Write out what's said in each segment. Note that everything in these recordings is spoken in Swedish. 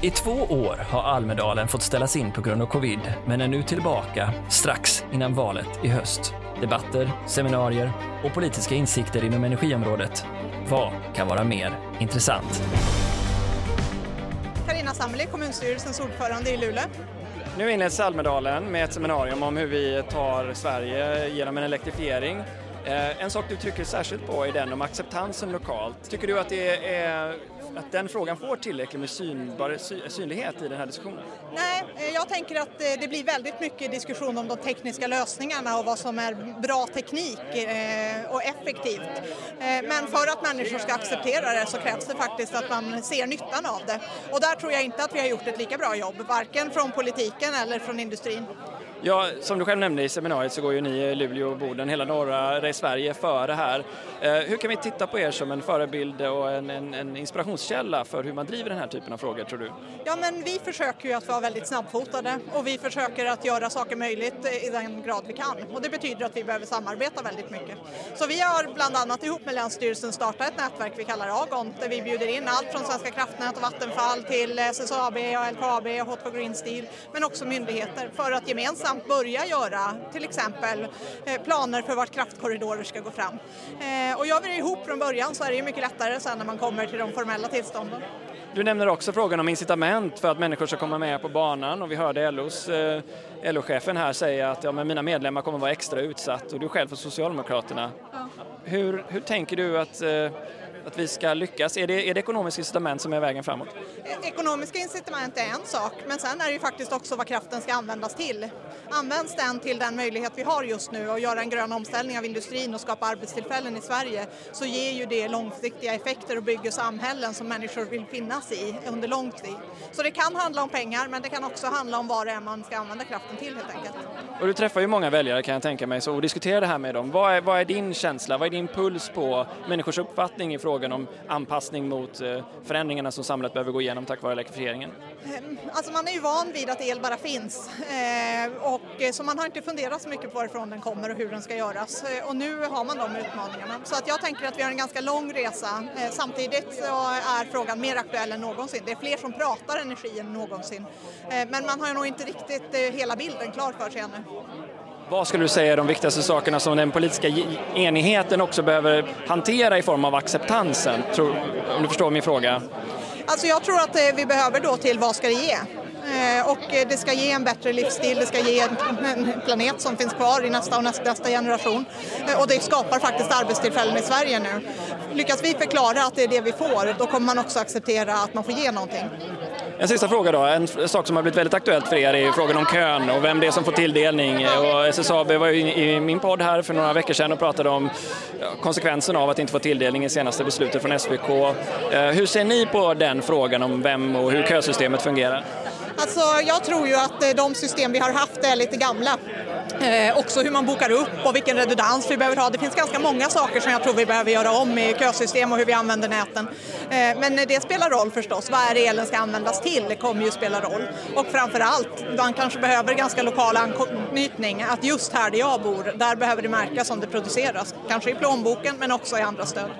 I två år har Almedalen fått ställas in på grund av covid, men är nu tillbaka strax innan valet i höst. Debatter, seminarier och politiska insikter inom energiområdet. Vad kan vara mer intressant? Carina Sammeli, kommunstyrelsens ordförande i Luleå. Nu inleds Almedalen med ett seminarium om hur vi tar Sverige genom en elektrifiering. Eh, en sak du trycker särskilt på är den om acceptansen lokalt. Tycker du att, det är, att den frågan får tillräckligt med synbar, synlighet i den här diskussionen? Nej, eh, jag tänker att eh, det blir väldigt mycket diskussion om de tekniska lösningarna och vad som är bra teknik och effektivt. Men för att människor ska acceptera det så krävs det faktiskt att man ser nyttan av det. Och där tror jag inte att vi har gjort ett lika bra jobb, varken från politiken eller från industrin. Ja, som du själv nämnde i seminariet så går ju ni, Luleå och Boden, hela norra Sverige före här. Eh, hur kan vi titta på er som en förebild och en, en, en, inspirationskälla för hur man driver den här typen av frågor, tror du? Ja, men vi försöker ju att vara väldigt snabbfotade och vi försöker att göra saker möjligt i den grad vi kan och det betyder att vi behöver samarbeta väldigt mycket. Så vi har bland annat ihop med Länsstyrelsen startat ett nätverk vi kallar Agon där vi bjuder in allt från Svenska kraftnät och Vattenfall till eh, SSAB och LKAB och Hot Green Steel men också myndigheter för att gemensamt gemensamt börja göra till exempel eh, planer för vart kraftkorridorer ska gå fram. Eh, och gör vi det ihop från början så är det ju mycket lättare sen när man kommer till de formella tillstånden. Du nämner också frågan om incitament för att människor ska komma med på banan och vi hörde LOs, eh, LO-chefen här säga att ja, men mina medlemmar kommer vara extra utsatt och du själv för Socialdemokraterna. Ja. Hur, hur tänker du att att vi ska lyckas? Är det, är det ekonomiska incitament som är vägen framåt? Ekonomiska incitament är en sak, men sen är det ju faktiskt också vad kraften ska användas till. Används den till den möjlighet vi har just nu att göra en grön omställning av industrin och skapa arbetstillfällen i Sverige så ger ju det långsiktiga effekter och bygger samhällen som människor vill finnas i under lång tid. Så det kan handla om pengar, men det kan också handla om vad det är man ska använda kraften till helt enkelt. Och du träffar ju många väljare kan jag tänka mig så, och diskuterar det här med dem. Vad är, vad är din känsla, vad är din puls på människors uppfattning i frågan frågan om anpassning mot eh, förändringarna som samhället behöver gå igenom tack vare elektrifieringen? Ehm, alltså man är ju van vid att el bara finns eh, och eh, så man har inte funderat så mycket på varifrån den kommer och hur den ska göras och nu har man de utmaningarna. Så att jag tänker att vi har en ganska lång resa. Samtidigt så är frågan mer aktuell än någonsin. Det är fler som pratar energi än någonsin. Men man har nog inte riktigt hela bilden klar för sig ännu. Vad skulle du säga är de viktigaste sakerna som den politiska enigheten också behöver hantera i form av acceptansen? Om du förstår min fråga. Alltså jag tror att eh, vi behöver då till vad ska det ge? Eh, och eh, det ska ge en bättre livsstil, det ska ge en planet som finns kvar i nästa och nästa, nästa generation. Och det skapar faktiskt arbetstillfällen i Sverige nu. Lyckas vi förklara att det är det vi får, då kommer man också acceptera att man får ge någonting. En sista fråga då. En sak som har blivit väldigt aktuellt för er är frågan om kön och vem det är som får tilldelning. Och SSAB var ju i min podd här för några veckor sedan och pratade om konsekvensen av att inte få tilldelning i senaste beslutet från SVK. Eh, hur ser ni på den frågan om vem och hur kösystemet fungerar? Alltså, jag tror ju att eh, de system vi har haft är lite gamla. Eh, också hur man bokar upp och vilken redundans vi behöver ha. Det finns ganska många saker som jag tror vi behöver göra om i kösystem och hur vi använder näten. Eh, men det spelar roll förstås. Vad är det elen ska användas till? Det kommer ju spela roll. Och framför allt, man kanske behöver ganska lokal anknytning. Att just här där jag bor, där behöver det märkas om det produceras. Kanske i plånboken men också i andra stöd.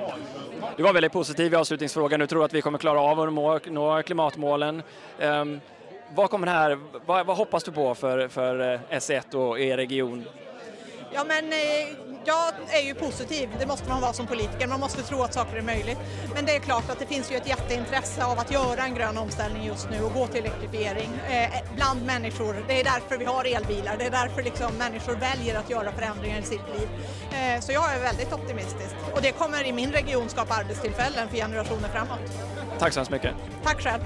Du var väldigt positiv i avslutningsfrågan. Du tror att vi kommer klara av att nå klimatmålen. Um, vad, kommer här, vad, vad, hoppas du på för, för eh, S1 och er region? Ja, men eh, jag är ju positiv, det måste man vara som politiker, man måste tro att saker är möjligt. Men det är klart att det finns ju ett jätteintresse av att göra en grön omställning just nu och gå till elektrifiering eh, bland människor. Det är därför vi har elbilar, det är därför liksom människor väljer att göra förändringar i sitt liv. Så jag är väldigt optimistisk och det kommer i min region skapa arbetstillfällen för generationer framåt. Tack så hemskt mycket. Tack själv.